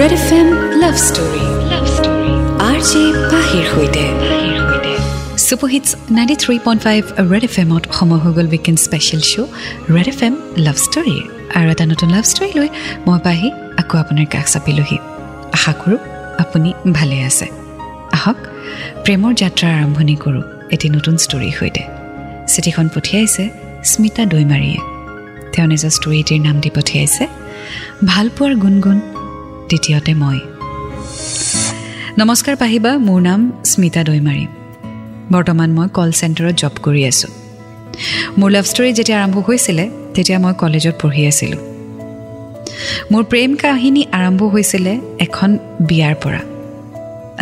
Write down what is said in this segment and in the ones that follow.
Red F M love story love story R J পাহিৰ সৈতে super hits ninety three point five red F এমত সময় হৈ গ'ল weekend special show' red F M love ষ্টৰীৰ আৰু এটা নতুন লাভ ষ্টৰী লৈ মই পাহি আকৌ আপোনাৰ কাষ চাপিলোহি আশা কৰোঁ আপুনি ভালে আছে। আহক প্ৰেমৰ যাত্ৰাৰ আৰম্ভণি কৰোঁ এটি নতুন ষ্টৰীৰ সৈতে। চিঠিখন পঠিয়াইছে স্মিতা দৈমাৰীয়ে। তেওঁ নিজৰ ষ্টৰীটিৰ নাম দি পঠিয়াইছে ভালপোৱাৰ গুণগুণ দ্বিতীয়তে মই। নমস্কাৰ পাহিবা মোৰ নাম স্মিতা দৈমাৰী। বৰ্তমান মই কল চেণ্টাৰত জব কৰি আছোঁ। মোৰ লাভ ষ্টৰী যেতিয়া আৰম্ভ হৈছিলে তেতিয়া মই কলেজত পঢ়ি আছিলোঁ। মোৰ প্ৰেম কাহিনী আৰম্ভ হৈছিলে এখন বিয়াৰ পৰা।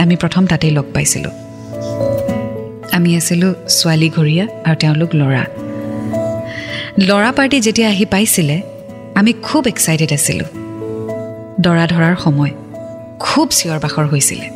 আমি প্ৰথম তাতেই লগ পাইছিলোঁ। আমি আছিলোঁ ছোৱালীঘৰীয়া আৰু তেওঁলোক ল'ৰা। ল'ৰা পাৰ্টি যেতিয়া আহি পাইছিলে আমি খুব এক্সাইটেড আছিলোঁ। দৰা ধৰাৰ সময় খুব চিঞৰ বাখৰ হৈছিলে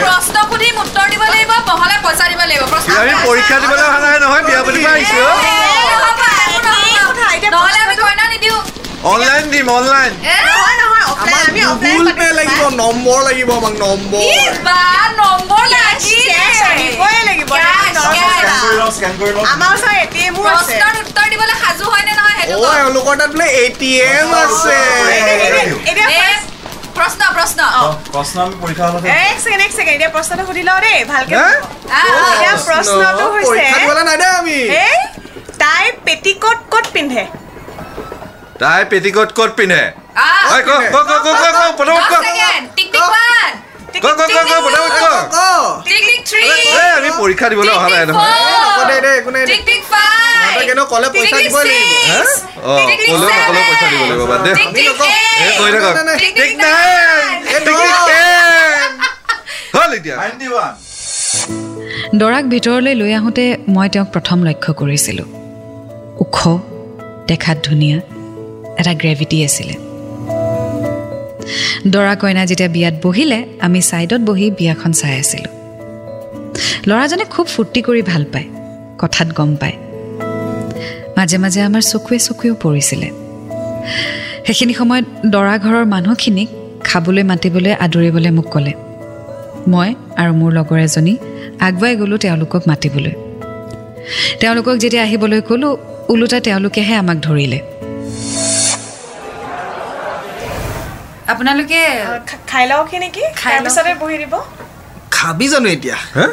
প্ৰশ্ন সুধিম উত্তৰ দিব লাগিব বহলে পইচা দিব লাগিব আমি পৰীক্ষা দিবলৈ অহা নাই নহয় বিয়া পাতিব আহিছো নহলে আমি কইনা নিদিওঁ অনলাইন দিম অনলাইন গুগল পে লাগিব নম্বৰ লাগিব আমাক নম্বৰ বা নম্বৰ লাগি আমাৰ ওচৰত এটিএমো আছে প্ৰশ্নৰ উত্তৰ দিবলৈ সাজু হয় নে নহয় সেইটো অ কওক। এওঁলোকৰ তাত বোলে এটিএম আছে এ, প্ৰশ্ন প্ৰশ্ন প্ৰশ্ন আমি পৰীক্ষা হলতে এক ছেকেণ্ড এক ছেকেণ্ড এতিয়া প্ৰশ্নটো সুধি লওঁ দেই ভালকে হে? আহ, আহ। এতিয়া প্ৰশ্নটো হৈছে পৰীক্ষা দিবলৈ নাই দে আমি এই তাই পেটিকোট ক'ত পিন্ধে তাই পেটিকোট ক'ত পিন্ধে? পটাপট ক ক টিক টিক থ্ৰী, এ আমি পৰীক্ষা দিবলৈ টিক অহা নাই টিক নহয় নকওঁ ফ'ৰ, দে দে একো নাই দে। টিক টিক ফাইভ, সিহঁতে কিন্তু ক'লে পইচা টিক টিক দিবই লাগিব। ছিক্স, অ টিক টিক ক'লেও নক'লেও পইচা দিব লাগিব বাদ দে। টিক টিক নকওঁ। এ এইট, কৈ থাকক। নাই, নাই, tick tick tick nine. Nine, এই টিক টিক দহ। টেন হ'ল এতিয়া। Ninety one. দৰাক ভিতৰলৈ লৈ আহোঁতে মই তেওঁক প্ৰথম লক্ষ্য কৰিছিলোঁ। ওখ দেখাত ধুনীয়া এটা গ্ৰেভিটি আছিলে। দৰা কইনা যেতিয়া বিয়াত বহিলে আমি ছাইডত বহি বিয়াখন চাই আছিলোঁ। ল'ৰাজনে খুব ফূৰ্তি কৰি ভাল পায় কথাত গম পায়। মাজে মাজে আমাৰ চকুৱে চকুৱেও পৰিছিলে। সেইখিনি সময়ত দৰা ঘৰৰ মানুহখিনিক খাবলৈ মাতিবলৈ আদৰিবলৈ মোক ক'লে মই আৰু মোৰ লগৰ এজনী আগুৱাই গ'লোঁ তেওঁলোকক মাতিবলৈ। তেওঁলোকক যেতিয়া আহিবলৈ ক'লোঁ ওলোটা তেওঁলোকেহে আমাক ধৰিলে। আপোনালোকে খাই লওঁহি নেকি? খাই। তাৰপিছতে বহি দিব। খাবি জানো এতিয়া? হা?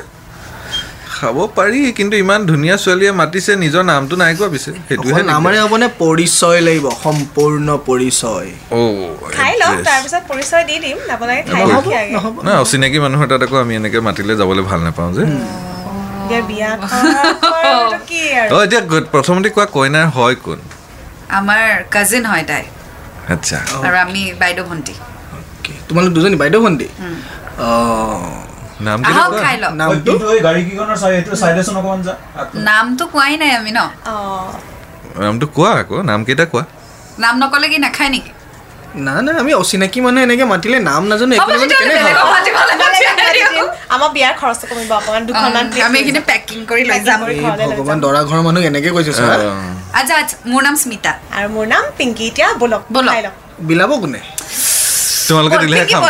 খাব পাৰি কিন্তু ইমান ধুনীয়া ছোৱালীয়ে মাতিছে নিজৰ নামটো নাই কোৱা পিছে। সেইটোহে নামেৰে হ'বনে? পৰিচয় লাগিব সম্পূৰ্ণ পৰিচয়। খাই লওক তাৰপিছত পৰিচয় দি দিম। আপোনালোকে খাই নহ'ব, লওক আগে। নহ'ব। না অচিনাকি মানুহৰ তাত আকৌ আমি এনেকে মাতিলে যাবলৈ ভাল নাপাওঁ যে। এতিয়া প্ৰথমতে কোৱা কইনাৰ হয় কোন? আমাৰ কাজিন হয় তাই। আচ্ছা। আৰু আমি বাইদেউ ভণ্টি। তোমালোক দুজনী বাইদেউ ভণ্টি? নামটো কোৱাই নাই আমি ন। অঁ। নামটো কোৱা আকৌ নাম কেইটা কোৱা। নাম নকলে কি নাখায় নেকি? না না আমি অচিনাকি মানুহ এনেকে মাতিলে নাম নাজানো একো নাজানো কেনে। আমাৰ বিয়াৰ খৰচটো কমিব অকণমান দুখনমান আমি এইখিনি পেকিং কৰি লৈ যাম। ভগৱান। দৰা ঘৰৰ মানুহ এনেকে কৈছে চোৱা। অ, আচ্ছা আচ্ছা মোৰ নাম স্মিতা। আৰু মোৰ নাম পিংকি এতিয়া বলক বলক। বিলাব কোনে? তোমালোকে দিলেহে খাম।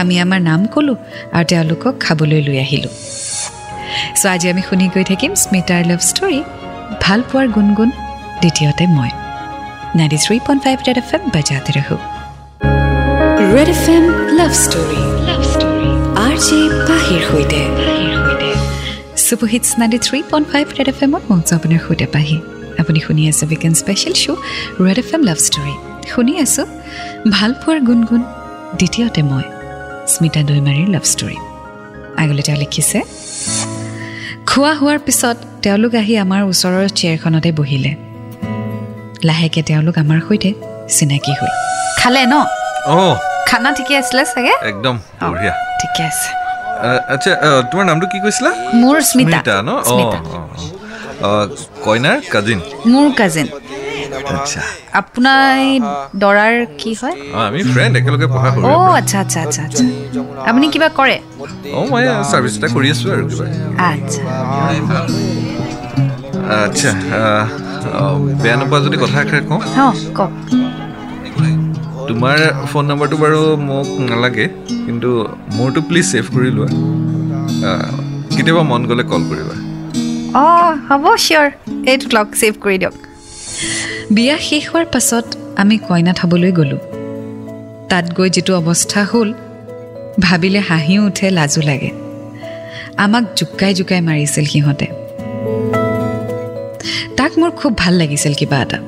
আমি আমাৰ নাম ক'লোঁ আৰু তেওঁলোকক খাবলৈ লৈ আহিলোঁ। চ' আজি আমি শুনি গৈ থাকিম স্মিতাৰ লাভ ষ্টৰী ভাল পোৱাৰ গুণগুণ দ্বিতীয়তে মই। Ninety three point five red F M বাজাতে ৰহো red F M love story love story R J পাহিৰ সৈতে super hits ninety three point five red F এমত মঞ্চ আপোনাৰ সৈতে পাহি আপুনি শুনি আছে weekend special show' red F M love story শুনি আছোঁ ভাল পোৱাৰ গুণগুণ দ্বিতীয়তে মই স্মিতা দৈমাৰীৰ লাভ ষ্টৰী আগলৈ তেওঁ লিখিছে খোৱা হোৱাৰ পিছত তেওঁলোক আহি আমাৰ ওচৰৰ চেয়াৰখনতে বহিলে লাহেকৈ তেওঁলোক আমাৰ সৈতে চিনাকি হ'ল। খালে ন? অ। খানা ঠিকে আছিলে চাগে? একদম বঢ়িয়া। ঠিকে আছে। আচ্ছা তোমাৰ নামটো কি কৈছিলা? মোৰ স্মিতা। ন? কইনাৰ কাজিন? মোৰ কাজিন। আচ্ছা। আপোনাৰ দৰাৰ কি হয়? অঁ আমি ফ্ৰেণ্ড একেলগে পঢ়া সৰু। অ' আচ্ছা আচ্ছা আচ্ছা আচ্ছা। আপুনি কিবা কৰে? অঁ মই ছাৰ্ভিচ এটা কৰি আছোঁ আৰু কিবা। আচ্ছা। আচ্ছা আহ, আহ, বেয়া নোপোৱা যদি কথা এষাৰ কওঁ। কওক। তোমাৰ ফোন নম্বৰটো বাৰু মোক নালাগে কিন্তু মোৰটো প্লিজ ছেভ কৰি লোৱা। কেতিয়াবা মন গ'লে কল কৰিবা। অঁ হ'ব চিয়'ৰ এইটো লগ ছেভ কৰি দিয়ক। বিয়া শেষ হোৱাৰ পাছত আমি কইনা থ'বলৈ গ'লোঁ। তাত গৈ যিটো অৱস্থা হ'ল ভাবিলে হাঁহিও উঠে লাজো লাগে। আমাক জোকাই জোকাই মাৰিছিল সিহঁতে। তাক মোৰ খুব ভাল লাগিছিল কিবা এটা।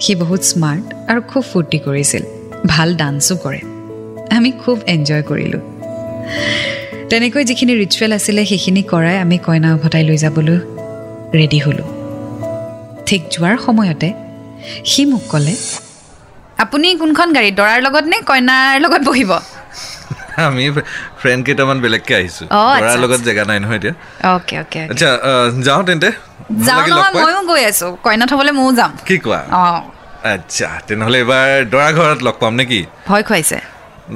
সি বহুত স্মাৰ্ট আৰু খুব ফূৰ্তি কৰিছিল ভাল ডান্সো কৰে। আমি খুব এনজয় কৰিলোঁ। তেনেকৈ যিখিনি ৰিচুৱেল আছিলে সেইখিনি কৰাই আমি কইনা উভতাই লৈ যাবলৈ ৰেডি হ'লোঁ। ঠিক যোৱাৰ সময়তে সি মোক ক'লে আপুনি কোনখন গাড়ী দৰাৰ লগত নে কইনাৰ লগত বহিব? আমি ফ্ৰেণ্ড কেইটামান বেলেগকৈ আহিছোঁ। ল'ৰাৰ লগত। জেগা নাই নহয় এতিয়া। অ'কে অ'কে আচ্ছা যাওঁ তেন্তে। যাওঁ নহয়। ময়ো গৈ আছোঁ। কইনা থ'বলৈ ময়ো যাম। কি কোৱা? অঁ। আচ্ছা তেনেহ'লে এইবাৰ দৰা ঘৰত লগ পাম নেকি? ভয় খুৱাইছে।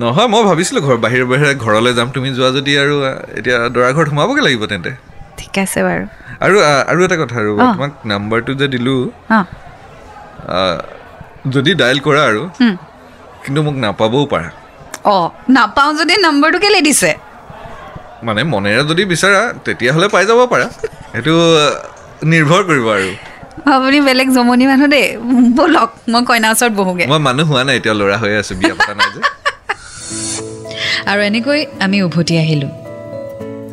নহয় মই ভাবিছিলোঁ ঘৰ বাহিৰে বাহিৰে ঘৰলৈ যাম। তুমি যোৱা যদি আৰু এতিয়া দৰা ঘৰত সোমাবগৈ লাগিব তেন্তে। ঠিক আছে বাৰু। আৰু আৰু এটা কথা আৰু। তোমাক নাম্বাৰটো যে দিলোঁ যদি ডায়েল কৰা আৰু। কিন্তু মোক নাপাবও পাৰা। অঁ নাপাওঁ যদি নম্বৰটো কেলৈ দিছে? মানে মনেৰে যদি বিচাৰা তেতিয়াহ'লে পাই যাব পাৰা। সেইটো নিৰ্ভৰ কৰিব আৰু। আপুনি বেলেগ জমনি মানুহ দেই। ব'লক মই কইনাৰ ওচৰত বহোগৈ। মই মানুহ হোৱা নাই এতিয়া ল'ৰা হৈ আছোঁ বিয়া পতা নাই যে। আৰু এনেকৈ আমি উভতি আহিলোঁ।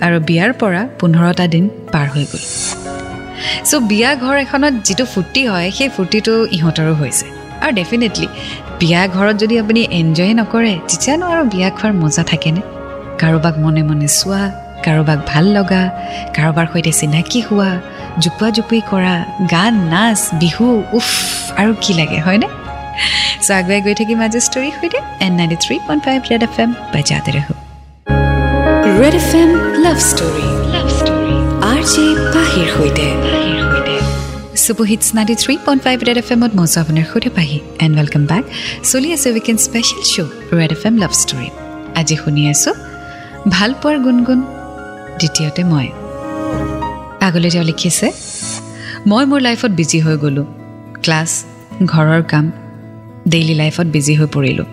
আৰু বিয়াৰ পৰা পোন্ধৰটা দিন পাৰ হৈ গ'ল। চ' বিয়া ঘৰ এখনত যিটো ফূৰ্তি হয় সেই ফূৰ্তিটো ইহঁতৰো হৈছে। আৰু ডেফিনেটলি বিয়া ঘৰত যদি আপুনি এনজয় নকৰে তেতিয়ানো আৰু বিয়া খোৱাৰ মজা থাকেনে? কাৰোবাক মনে মনে চোৱা কাৰোবাক ভাল লগা কাৰোবাৰ সৈতে চিনাকি হোৱা জোকোৱা জোকুৱি কৰা গান নাচ বিহু উফ আৰু কি লাগে হয়নে? চ' আগুৱাই গৈ থাকিম আজি ষ্টৰীৰ সৈতে N ninety three point five red F M বাজাতে ৰহো। Red F M love story love story R J পাহিৰ সৈতে। Super hits ninety three point five red F এমত মজা আপোনাৰ সৈতে পাহি এণ্ড ৱেলকাম বেক চলি আছে weekend special show' red F M love story আজি শুনি আছোঁ ভাল পোৱাৰ গুণগুণ দ্বিতীয়তে মই। আগলৈ তেওঁ লিখিছে মই মোৰ লাইফত বিজি হৈ গ'লোঁ। ক্লাছ ঘৰৰ কাম ডেইলি লাইফত বিজি হৈ পৰিলোঁ।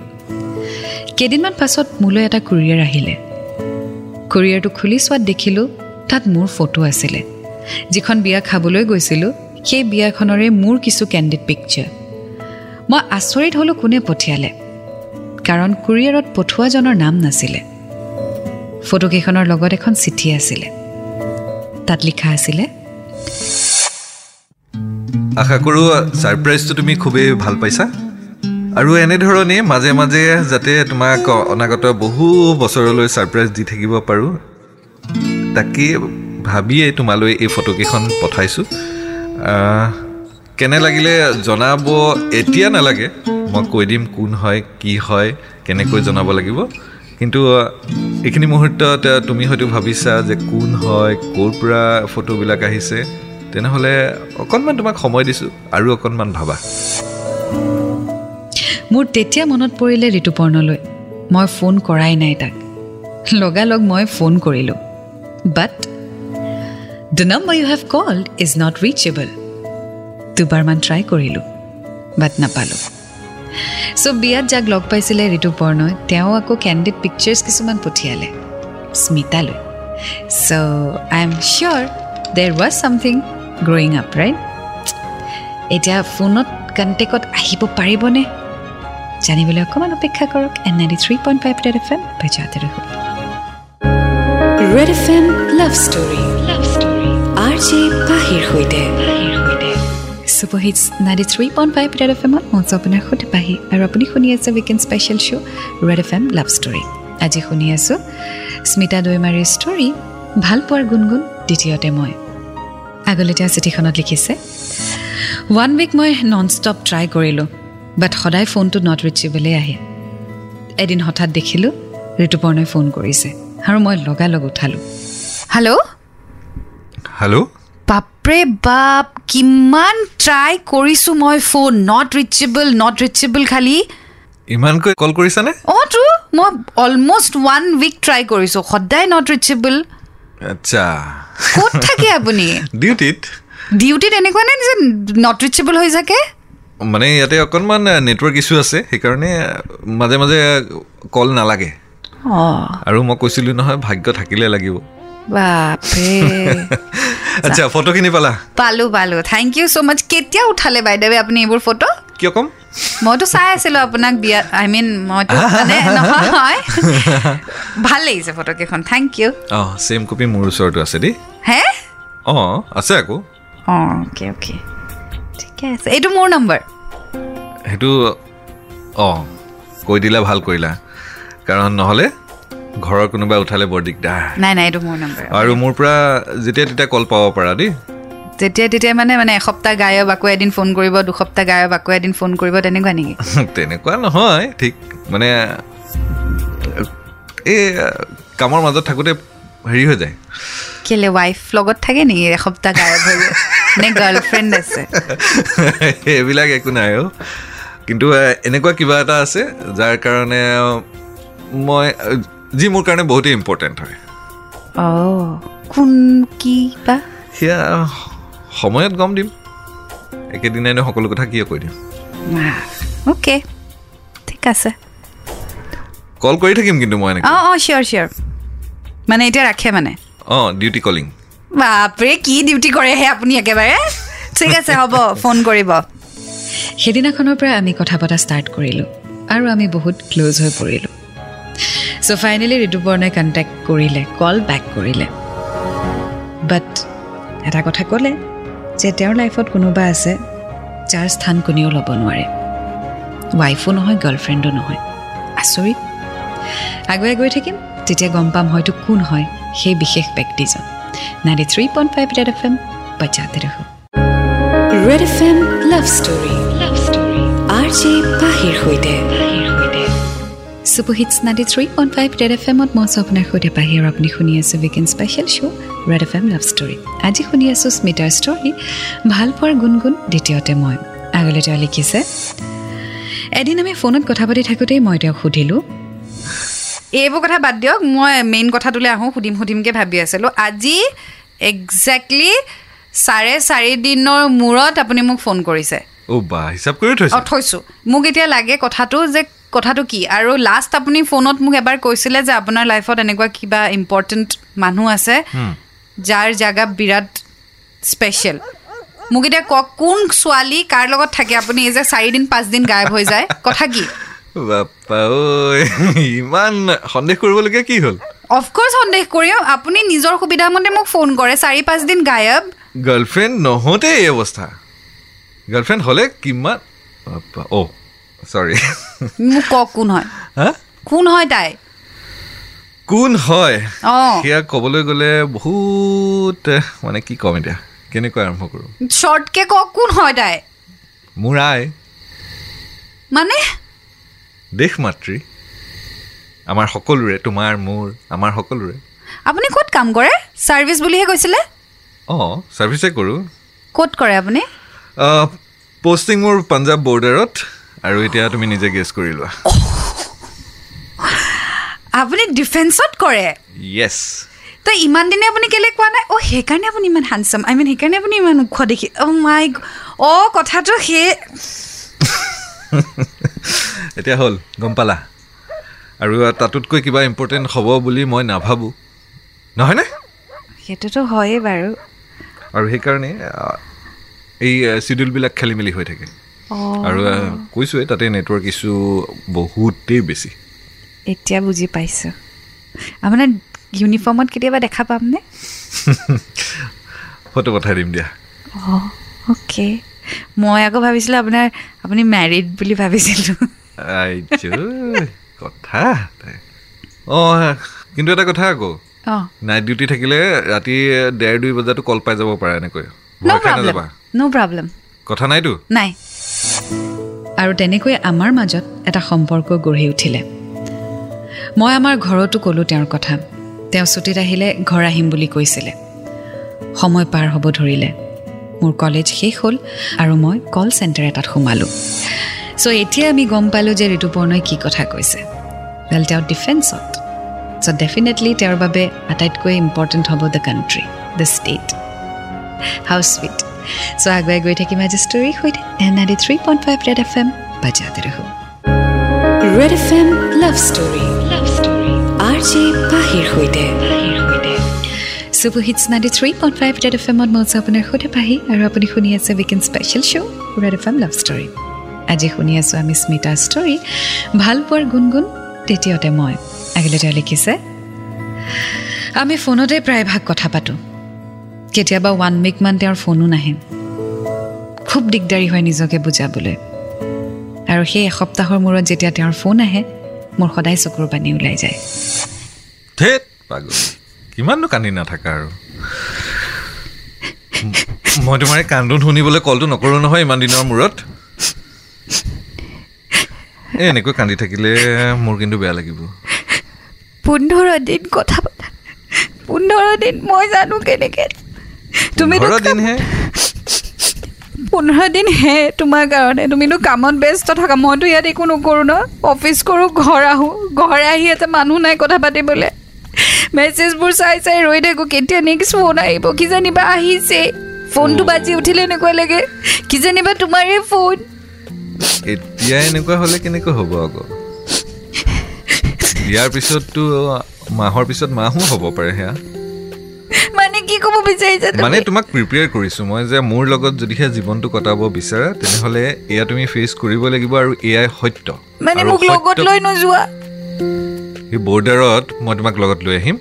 কেইদিনমান পাছত মোলৈ এটা কুৰিয়াৰ আহিলে। কুৰিয়াৰটো খুলি চোৱাত দেখিলোঁ তাত মোৰ ফটো আছিলে। যিখন বিয়া খাবলৈ গৈছিলোঁ সেই বিয়াখনৰে মোৰ কিছু কেণ্ডিড পিকচাৰ মই আচৰিত হ'লোঁ কোনে পঠিয়ালে। কাৰণ কুৰিয়াৰত পঠোৱাজনৰ নাম নাছিলে। ফটোকেইখনৰ লগত এখন চিঠি আছিলে। তাত লিখা আছিলে আশা কৰোঁ ছাৰপ্ৰাইজটো তুমি খুবেই ভাল পাইছা। আৰু এনেধৰণেই মাজে মাজে যাতে তোমাক অনাগত বহু বছৰলৈ ছাৰপ্ৰাইজ দি থাকিব পাৰোঁ তাকেই ভাবিয়েই তোমালৈ এই ফটোকেইখন পঠাইছোঁ। কেনে লাগিলে জনাব? এতিয়া নালাগে। মই কৈ দিম কোন হয় কি হয় কেনেকৈ জনাব লাগিব। কিন্তু এইখিনি মুহূৰ্তত তুমি হয়তো ভাবিছা যে কোন হয় ক'ৰ পৰা ফটোবিলাক আহিছে। তেনেহ'লে অকণমান তোমাক সময় দিছোঁ আৰু অকণমান ভাবা। মোৰ তেতিয়া মনত পৰিলে ঋতুপৰ্ণলৈ। মই ফোন কৰাই নাই তাক। লগালগ মই ফোন কৰিলোঁ। But the number you have called is not reachable দুবাৰমান ট্ৰাই কৰিলোঁ বাট নাপালোঁ। চ' বিয়াত যাক লগ পাইছিলে ঋতুপৰ্ণই তেওঁ আকৌ কেণ্ডিড পিকচাৰ্ছ কিছুমান পঠিয়ালে স্মিতালৈ। চ' I am sure there was something growing up right এতিয়া ফোনত কণ্টেক্টত আহিব পাৰিবনে? জানিবলৈ অকণমান অপেক্ষা কৰক N ninety three point five red F M বাজাতে red F M love story R J পাহিৰ সৈতে super hits ninety three point five red F এমত মঞ্চ আপোনাৰ সৈতে পাহি আৰু আপুনি শুনি আছে weekend special show' red F M love story আজি শুনি আছোঁ স্মিতা দৈমাৰীৰ ষ্টৰী ভাল পোৱাৰ গুণগুণ দ্বিতীয়তে মই আগলৈ তেওঁ চিঠিখনত লিখিছে ওৱান উইক মই নন ষ্টপ ট্ৰাই কৰিলোঁ বাট সদায় ফোনটো নট ৰিচেবলেই আহে এদিন হঠাৎ দেখিলোঁ ঋতুপৰ্ণই ফোন কৰিছে আৰু মই লগালগ উঠালোঁ হেল্ল' হেল্ল' বাপৰে বাপ কিমান ট্ৰাই কৰিছোঁ মই phone not reachable not reachable খালি। ইমানকৈ কল কৰিছানে? অঁ ট্ৰু মই অলমষ্ট ওৱান উইক ট্ৰাই কৰিছোঁ সদায় নট ৰিচেবল আচ্ছা। ক'ত থাকে আপুনি? ডিউটিত ডিউটিত এনেকুৱা নাই যে নট ৰিচেবল হৈ থাকে? মানে ইয়াতে অকণমান নেটৱৰ্ক ইছ্যু আছে সেইকাৰণে মাজে মাজে কল নালাগে। অঁ। আৰু মই কৈছিলোঁ নহয় ভাগ্য থাকিলে লাগিব। আচ্ছা ফটোখিনি পালা? পালোঁ পালোঁ। থেংক ইউ ছ' মাছ কেতিয়া উঠালে বাইদেৱে আপুনি এইবোৰ ফটো কিয় ক'ম? মইতো চাই আছিলোঁ আপোনাক বিয়াত আই মিন মইতো মানে নহয়। ভাল লাগিছে ফটোকেইখন থেংক ইউ অঁ ছেম কপি মোৰ ওচৰতো আছে দেই। হে? অঁ আছে আকৌ। অঁ অ'কে অ'কে ঠিকে আছে। এইটো মোৰ নম্বৰ সেইটো অঁ কৈ দিলা ভাল কৰিলা। কাৰণ নহ'লে ঘৰৰ কোনোবাই উঠালে বৰ দিগদাৰ। নাই নাই এইটো মোৰ নম্বৰ আৰু মোৰ পৰা যেতিয়া তেতিয়া কল পাব পাৰা দেই। যেতিয়া তেতিয়া মানে মানে এসপ্তাহ গায়ব আকৌ এদিন ফোন কৰিব দুসপ্তাহ গায়ব আকৌ এদিন ফোন কৰিব তেনেকুৱা নেকি? তেনেকুৱা নহয় ঠিক। মানে এই কামৰ মাজত থাকোঁতে হেৰি হৈ যায়। কেলে ৱাইফ লগত থাকে নেকি এসপ্তাহ গায়ব হৈ? নে গাৰ্লফ্ৰেণ্ড আছে? এইবিলাক একো নাই অ' কিন্তু এনেকুৱা কিবা এটা আছে যাৰ কাৰণে মই যি মোৰ কাৰণে বহুতেই ইম্পৰ্টেণ্ট হয়। অঁ কোন কি বা? সেয়া সময়ত গম দিম। একেদিনাইনো সকলো কথা কিয় কৈ দিম? অ'কে ঠিক আছে। কল কৰি থাকিম কিন্তু মই এনেকৈ। অঁ অঁ চিয়'ৰ চিয়'ৰ মানে এতিয়া ৰাখে মানে। অঁ ডিউটি কলিং বাপৰে কি ডিউটি কৰেহে আপুনি একেবাৰে? ঠিক আছে হ'ব ফোন কৰিব। সেইদিনাখনৰ পৰা আমি কথা পতা ষ্টাৰ্ট কৰিলোঁ আৰু আমি বহুত ক্ল'জ হৈ পৰিলোঁ। চ' ফাইনেলি ঋতুপৰ্ণই কণ্টেক্ট কৰিলে কল বেক কৰিলে বাট এটা কথা ক'লে যে তেওঁৰ লাইফত কোনোবা আছে যাৰ স্থান কোনেও ল'ব নোৱাৰে। ৱাইফো নহয় গাৰ্লফ্ৰেণ্ডো নহয়। আচৰিত। আগুৱাই গৈ থাকিম তেতিয়া গম পাম হয়তো কোন হয় সেই বিশেষ ব্যক্তিজন। Ninety three point five red F M বাচ্চাতে red F M love story love story R J পাহিৰ সৈতে। Super hits ninety three point five red F এমত মই আছোঁ আপোনাৰ সৈতে পাহিৰ আপুনি শুনি আছোঁ weekend special show' red F M love story আজি শুনি আছোঁ স্মিতাৰ ষ্টৰী ভাল পোৱাৰ গুণগুণ দ্বিতীয়তে মই। আগলৈ তেওঁ লিখিছে এদিন আমি ফোনত কথা পাতি থাকোঁতেই মই তেওঁক সুধিলোঁ এইবোৰ কথা বাদ দিয়ক মই মেইন কথাটোলৈ আহোঁ সুধিম সুধিমকৈ ভাবি আছিলোঁ। আজি একজেক্টলি চাৰে চাৰি দিনৰ মূৰত আপুনি মোক ফোন কৰিছে। থৈছোঁ। মোক এতিয়া লাগে কথাটো যে কথাটো কি? আৰু লাষ্ট আপুনি ফোনত মোক এবাৰ কৈছিলে যে আপোনাৰ লাইফত এনেকুৱা কিবা ইম্পৰ্টেণ্ট মানুহ আছে যাৰ জাগা বিৰাট স্পেচিয়েল মোক এতিয়া কওক কোন ছোৱালী কাৰ লগত থাকে? আপুনি এই যে চাৰিদিন পাঁচদিন গায়ব হৈ যায় কথা কি? ইমান সন্দেহ কৰিবলগীয়া কি হ'ল? সন্দেহ কৰিম আপুনি নিজৰ সুবিধামতে মোক ফোন কৰে চাৰি পাঁচদিন গায়ব। গাৰ্লফ্ৰেণ্ড নহওঁতে এই অৱস্থা। গাৰ্লফ্ৰেণ্ড হ'লে কিমান অ' চৰি মোক কওক কোন হয়? কোন হয় তাই? কোন হয়? সেয়া ক'বলৈ গ'লে বহুত মানে কি ক'ম এতিয়া? কেনেকৈ আৰম্ভ কৰোঁ? শ্বৰ্টকে কওক কোন হয় তাই? মোৰ আই। মানে? দেশ মাতৃ আমাৰ সকলোৰে তোমাৰ মোৰ আমাৰ সকলোৰে। আপুনি ক'ত কাম কৰে? ছাৰ্ভিচ বুলিহে কৈছিলে? অঁ ছাৰ্ভিচে কৰোঁ। ক'ত কৰে আপুনি? পষ্টিং মোৰ পাঞ্জাৱ বৰ্ডাৰত আৰু এতিয়া তুমি নিজে গেছ কৰি লোৱা। আপুনি ডিফেন্সত কৰে? য়েছ তো ইমান দিনে আপুনি কেলৈ কোৱা নাই? অ' সেইকাৰণে আপুনি ইমান হানচাম আই মিন সেইকাৰণে আপুনি ইমান ওখ দেখি অ' মাই অ' কথাটো সেই এতিয়া হ'ল গম পালা। আৰু তাতোতকৈ কিবা ইম্পৰ্টেণ্ট হ'ব বুলি মই নাভাবোঁ। নহয়নে? সেইটোতো হয়েই বাৰু। আৰু সেইকাৰণে এই চিডিউলবিলাক খেলি মেলি হৈ থাকে। আৰু কৈছোঁৱে তাতে নেটৱৰ্ক ইছ্যু বহুতেই বেছি। এতিয়া বুজি পাইছোঁ। আপোনাৰ ইউনিফৰ্মত কেতিয়াবা দেখা পামনে? ফটো পঠাই দিম দিয়া। অঁ অ'কে। মই আকৌ ভাবিছিলোঁ আপোনাৰ আপুনি মেৰিড বুলি ভাবিছিলোঁ। কথা। অঁ কিন্তু এটা কথা আকৌ। নাইট ডিউটি থাকিলে ৰাতি ডেৰ দুই বজাতো কল পাই যাব পাৰে এনেকৈ। কথা নাইতো? নাই। আৰু তেনেকৈ আমাৰ মাজত এটা সম্পৰ্ক গঢ়ি উঠিলে। মই আমাৰ ঘৰতো ক'লোঁ তেওঁৰ কথা। তেওঁ ছুটীত আহিলে ঘৰ আহিম বুলি কৈছিলে। সময় পাৰ হ'ব ধৰিলে। মোৰ কলেজ শেষ হ'ল আৰু মই কল চেণ্টাৰ এটাত সোমালোঁ। চ' এতিয়া আমি গম পালোঁ যে ঋতুপৰ্ণই কি কথা কৈছে। ৱেল তেওঁ ডিফেন্সত চ' ডেফিনেটলি তেওঁৰ বাবে আটাইতকৈ ইম্পৰ্টেণ্ট হ'ব the country the state how sweet so' আগুৱাই গৈ থাকিম আজি ষ্টৰীৰ সৈতে। N ninety three point five red F M বাজাতে ৰহো। Red F M love story love story R J পাহিৰ সৈতে। Super hits ninety three point five red F এমত মই আছোঁ আপোনাৰ সৈতে পাহি আৰু আপুনি শুনি আছে weekend special show' red F M love story আজি শুনি আছোঁ আমি স্মিতাৰ ষ্টৰী ভাল পোৱাৰ গুণগুণ দ্বিতীয়তে মই। আগলৈ তেওঁ লিখিছে আমি ফোনতে প্ৰায়ভাগ কথা পাতোঁ। কেতিয়াবা ওৱান উইকমান তেওঁৰ ফোনো নাহে। খুব দিগদাৰী হয় নিজকে বুজাবলৈ। আৰু সেই এসপ্তাহৰ মূৰত যেতিয়া তেওঁৰ ফোন আহে মোৰ সদায় চকুৰ পানী ওলাই যায়। কিমাননো কান্দি নাথাকা আৰু। মই তোমাৰ এই কান্দোন শুনিবলৈ কলটো নকৰোঁ নহয় ইমান দিনৰ মূৰত। এই এনেকৈ কান্দি থাকিলে মোৰ কিন্তু বেয়া লাগিব। পোন্ধৰ দিন কথা পতা পোন্ধৰ দিন মই জানো কেনেকৈ তুমিতো পোন্ধৰ দিনহে? পোন্ধৰ দিন হে তোমাৰ কাৰণে। তুমিতো কামত ব্যস্ত থাকা। মইতো ইয়াত একো নকৰোঁ ন। অফিচ কৰোঁ ঘৰ আহোঁ। ঘৰ আহি এটা মানুহ নাই কথা পাতিবলৈ। মেছেজবোৰ চাই চাই ৰৈ থাকোঁ। কেতিয়া নেক্সট ফোন আহিব? কিজানিবা আহিছে। ফোনটো বাজি উঠিলে এনেকুৱা লাগে। কিজানিবা তোমাৰে ফোন। এতিয়া এনেকুৱা হ'লে কেনেকৈ হ'ব আকৌ? বিয়াৰ পিছততো মাহৰ পিছত মাহো হ'ব পাৰে সেয়া। কি ক'ব বিচাৰিছা? মানে তোমাক প্ৰিপেয়াৰ কৰিছোঁ মই যে মোৰ লগত যদিহে জীৱনটো কটাব বিচাৰা তেনেহ'লে এয়া তুমি ফেচ কৰিব লাগিব আৰু এয়াই সত্য। মানে মোক লগত লৈ নোযোৱা? সেই বৰ্ডাৰত মই তোমাক লগত লৈ আহিম।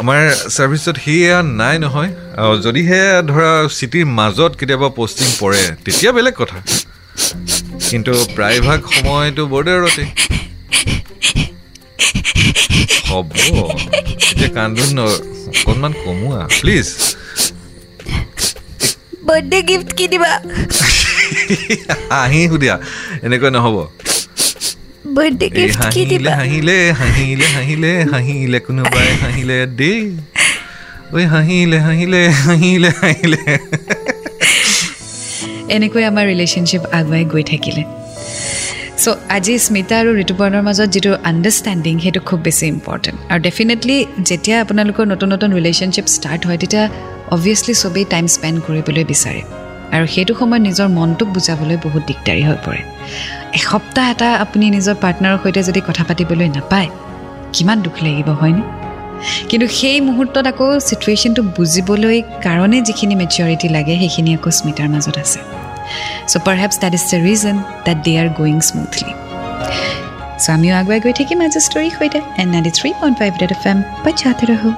আমাৰ ছাৰ্ভিচত সেয়া নাই নহয়। আৰু যদিহে ধৰা চিটিৰ মাজত কেতিয়াবা পষ্টিং পৰে তেতিয়া বেলেগ কথা। কিন্তু প্ৰায়ভাগ সময়টো বৰ্ডাৰতে। হ'ব এতিয়া কান্দোন ন- অকণমান কমোৱা প্লিজ বাৰ্থডে গিফ্ট কি দিবা হাঁহি সুধীয়া এনেকৈ নহ'ব বাৰ্থডে এই গিফ্ট কি হাঁহিলে দিবা হাঁহিলে হাঁহিলে হাঁহিলে হাঁহিলে কোনোবাই হাঁহিলে দেই ঐ হাঁহিলে হাঁহিলে হাঁহিলে হাঁহিলে এনেকৈ আমাৰ ৰিলেশ্যনশ্বিপ আগুৱাই গৈ থাকিলে চ' আজি স্মিতা আৰু ঋতুপৰ্ণৰ মাজত যিটো আণ্ডাৰষ্টেণ্ডিং সেইটো খুব বেছি ইম্পৰ্টেণ্ট আৰু ডেফিনেটলি যেতিয়া আপোনালোকৰ নতুন নতুন ৰিলেশ্যনশ্বিপ ষ্টাৰ্ট হয় তেতিয়া অবভিয়াছলি চবেই টাইম স্পেণ্ড কৰিবলৈ বিচাৰে। আৰু সেইটো সময়ত নিজৰ মনটোক বুজাবলৈ বহুত দিগদাৰী হৈ পৰে। এসপ্তাহ এটা আপুনি নিজৰ পাৰ্টনাৰৰ সৈতে যদি কথা পাতিবলৈ নাপায় কিমান দুখ লাগিব হয়নে? কিন্তু সেই মুহূৰ্তত আকৌ চিটুৱেশ্যনটো বুজিবলৈ কাৰণে যিখিনি মেচিয়ৰিটি লাগে সেইখিনি আকৌ স্মিতাৰ মাজত আছে। So' perhaps that is the reason that they are going smoothly so' আমিও আগুৱাই গৈ থাকিম আজি ষ্টৰীৰ সৈতে। N ninety three point five red F M বাচ্চাতে ৰহো।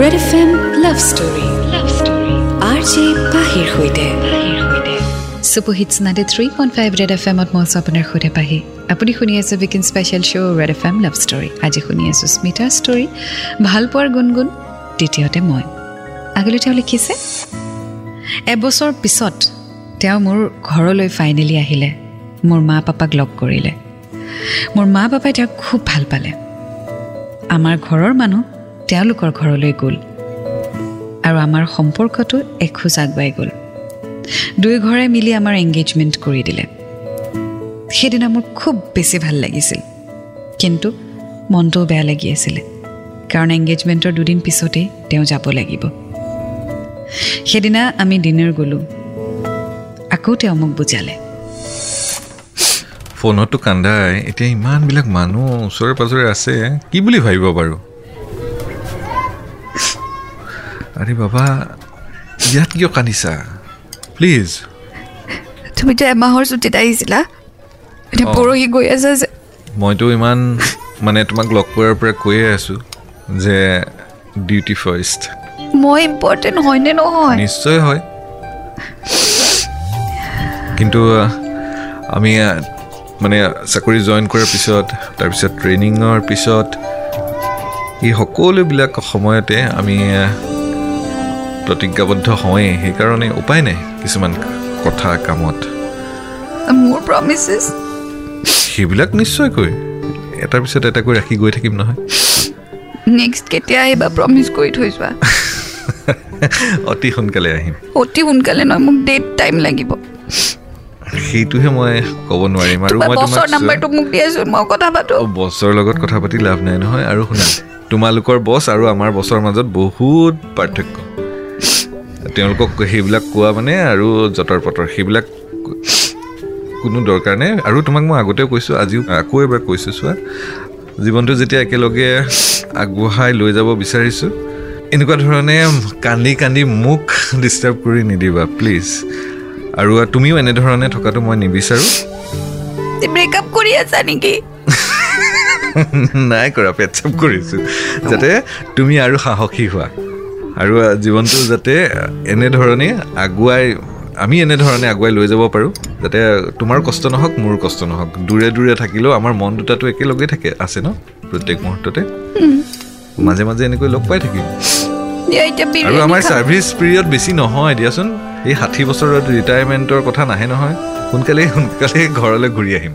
Red F M love story love story R J পাহিৰ সৈতে। Hits ninety three point five red F এমত মই আছোঁ আপোনাৰ সৈতে পাহি। আপুনি শুনি আছে weekend special show' red F M love story আজি শুনি আছোঁ স্মিতাৰ ষ্টৰী ভাল পোৱাৰ গুণগুণ দ্বিতীয়তে মই। আগলৈ তেওঁ লিখিছে এবছৰ পিছত তেওঁ মোৰ ঘৰলৈ ফাইনেলি আহিলে। মোৰ মা পাপাক লগ কৰিলে। মোৰ মা পাপাই তেওঁক খুব ভাল পালে। আমাৰ ঘৰৰ মানুহ তেওঁলোকৰ ঘৰলৈ গ'ল। আৰু আমাৰ সম্পৰ্কটো এখোজ আগুৱাই গ'ল। দুই ঘৰে মিলি আমাৰ এংগেজমেণ্ট কৰি দিলে। সেইদিনা মোৰ খুব বেছি ভাল লাগিছিল। কিন্তু মনটোও বেয়া লাগি আছিলে। কাৰণ এংগেজমেণ্টৰ দুদিন পিছতেই তেওঁ যাব লাগিব। সেইদিনা আমি ডিনাৰ গ'লোঁ। আকৌ তেওঁ মোক বুজালে। ফোনতো কান্দাই এতিয়া ইমানবিলাক মানুহ ওচৰে পাজৰে আছে কি বুলি ভাবিব বাৰু? আৰে বাবা ইয়াত কিয় কান্দিছা? প্লিজ তুমিতো এমাহৰ ছুটীত আহিছিলা। এতিয়া। পৰহি গৈ আছা যে। মইতো ইমান মানে তোমাক লগ কৰাৰ পৰা কৈয়ে আছোঁ যে ডিউটি ফাৰ্ষ্ট মই ইম্পৰ্টেণ্ট হয়নে নহয়? নিশ্চয় হয়। কিন্তু আমি মানে চাকৰি জইন কৰাৰ পিছত তাৰপিছত ট্ৰেইনিঙৰ পিছত এই সকলোবিলাক সময়তে আমি প্ৰতিজ্ঞাবদ্ধ হওঁৱেই। সেইকাৰণে উপায় নাই কিছুমান কথা কামত। মোৰ প্ৰমিছেছ সেইবিলাক নিশ্চয়কৈ। এটাৰ পিছত এটাকৈ ৰাখি গৈ থাকিম নহয়। নেক্সট কেতিয়া আহিবা? প্ৰমিছ কৰি থৈ যোৱা। অতি সোনকালে আহিম। অতি সোনকালে নহয় মোক ডেট টাইম লাগিব। সেইটোহে মই ক'ব নোৱাৰিম আৰু তোমাৰ মই বছৰ তোমাক নাম্বাৰটো মোক দিয়াচোন মই কথা পাতো। বছৰ লগত কথা পাতি লাভ নাই নহয় আৰু শুনা তোমালোকৰ বছ আৰু আমাৰ বছৰ মাজত বহুত পাৰ্থক্য। তেওঁলোকক সেইবিলাক কোৱা মানে আৰু জতৰ পটৰ সেইবিলাক কোনো দৰকাৰ নাই। আৰু তোমাক মই আগতেও কৈছোঁ আজিও আকৌ এবাৰ কৈছোঁ চোৱা। জীৱনটো যেতিয়া একেলগে আগবঢ়াই লৈ যাব বিচাৰিছোঁ এনেকুৱা ধৰণে কান্দি কান্দি মোক ডিষ্টাৰ্ব কৰি নিদিবা প্লিজ আৰু তুমিও এনেধৰণে থকাটো মই নিবিচাৰোঁ? ব্ৰেকআপ কৰি আছা নেকি? নাই কৰা পেটচাপ কৰিছোঁ। যাতে তুমি আৰু সাহসী হোৱা। আৰু জীৱনটো যাতে এনেধৰণে আগুৱাই আমি এনেধৰণে আগুৱাই লৈ যাব পাৰোঁ। যাতে তোমাৰ কষ্ট নহওক মোৰ কষ্ট নহওক। দূৰে দূৰে থাকিলেও আমাৰ মন দুটাটো একেলগে থাকে আছে ন প্ৰত্যেক মুহূৰ্ততে? মাজে মাজে এনেকৈ লগ পাই থাকিম। আৰু আমাৰ খাম। ছাৰ্ভিচ পিৰিয়ড বেছি নহয় দিয়াচোন। এই ষাঠি বছৰত ৰিটায়াৰমেণ্টৰ কথা নাহে নহয়। সোনকালে সোনকালে ঘৰলৈ ঘূৰি আহিম।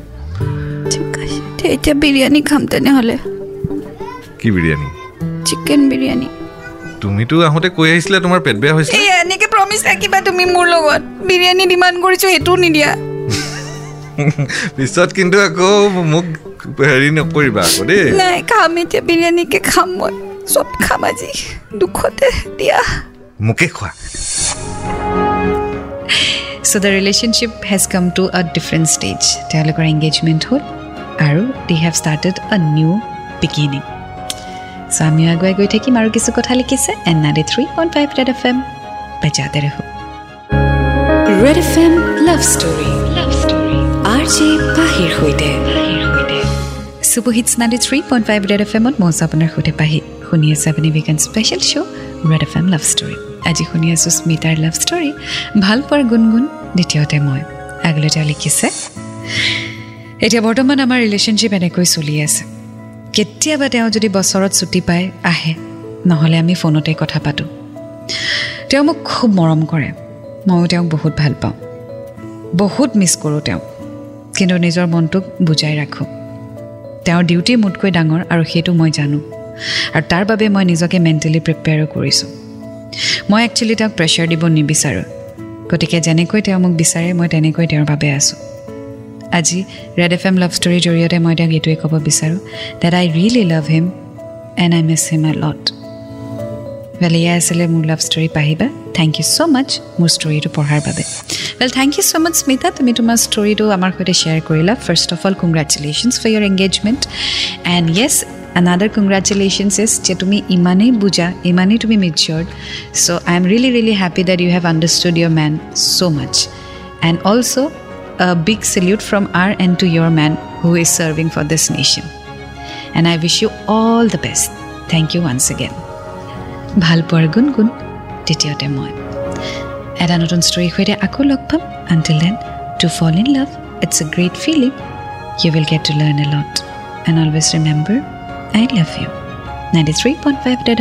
এতিয়া বিৰিয়ানী খাম তেনেহ'লে। কি বিৰিয়ানী? চিকেন বিৰিয়ানী। তুমিতো আহোঁতে কৈ আহিছিলা তোমাৰ পেট বেয়া হৈছিলে। এই এনেকে প্ৰমিছ তুমি মোৰ লগত। বিৰিয়ানী ডিমাণ্ড কৰিছো সেইটোও নিদিয়া। পিছত কিন্তু আকৌ মোক হেৰি নকৰিবা আকৌ দেই। নাই খাম এতিয়া বিৰিয়ানীকে খাম মই। চব খাম আজি। দুখতে দিয়া। মোকে খোৱা। So' the relationship has come to a different stage তেওঁলোকৰ এংগেজমেণ্ট হ'ল আৰু they have started a new beginning so' আমিও আগুৱাই গৈ থাকিম আৰু কিছু কথা লিখিছে N ninety three point five red F M বজাতে ৰহো red F M love story love story R J পাহিৰ সৈতে super hits ninety three point five red F এমত মই আছোঁ আপোনাৰ সৈতে পাহি শুনি আছে আপুনি weekend special show' Red FM love love story আজি শুনি আছোঁ স্মিতাৰ লাভ ষ্টৰী ভাল পোৱাৰ গুণগুণ দ্বিতীয়তে মই। আগলৈ তেওঁ লিখিছে এতিয়া বৰ্তমান আমাৰ ৰিলেশ্যনশ্বিপ এনেকৈ চলি আছে। কেতিয়াবা তেওঁ যদি বছৰত ছুটি পাই আহে নহ'লে আমি ফোনতে কথা পাতোঁ। তেওঁ মোক খুব মৰম কৰে। ময়ো তেওঁক বহুত ভাল পাওঁ। বহুত মিছ কৰোঁ তেওঁক। কিন্তু নিজৰ মনটোক বুজাই ৰাখোঁ। তেওঁৰ ডিউটি মোতকৈ ডাঙৰ আৰু সেইটো মই জানো। আৰু তাৰ বাবে মই নিজকে মেণ্টেলি প্ৰিপেয়াৰো কৰিছোঁ। মই একচুৱেলি তেওঁক প্ৰেছাৰ দিব নিবিচাৰোঁ। গতিকে যেনেকৈ তেওঁ মোক বিচাৰে মই তেনেকৈ তেওঁৰ বাবে আছোঁ। আজি ৰেড এফ এম লাভ ষ্টৰীৰ জৰিয়তে মই তেওঁক এইটোৱে ক'ব বিচাৰোঁ that I really love him and I miss him a lot well এয়াই আছিলে মোৰ লাভ ষ্টৰী পাহিবা। থেংক ইউ ছ' মাছ মোৰ ষ্টৰীটো পঢ়াৰ বাবে। Well thank you so' much Smita. তুমি তোমাৰ ষ্টৰীটো আমাৰ সৈতে শ্বেয়াৰ কৰিলা। First of all congratulations for your engagement and yes another congratulations is যে তুমি ইমানেই বুজা ইমানেই তুমি matured so' I am really really happy that you have understood your man so' much and also' a big salute from our end to your man who is serving for this nation. And I wish you all the best. Thank you once again. ভাল পোৱাৰ গুণগুণ দ্বিতীয়তে মই এটা নতুন ষ্টৰীৰ সৈতে আকৌ লগ পাম until then to fall in love it's a great feeling you will get to learn a lot and always remember I love you ninety three point five red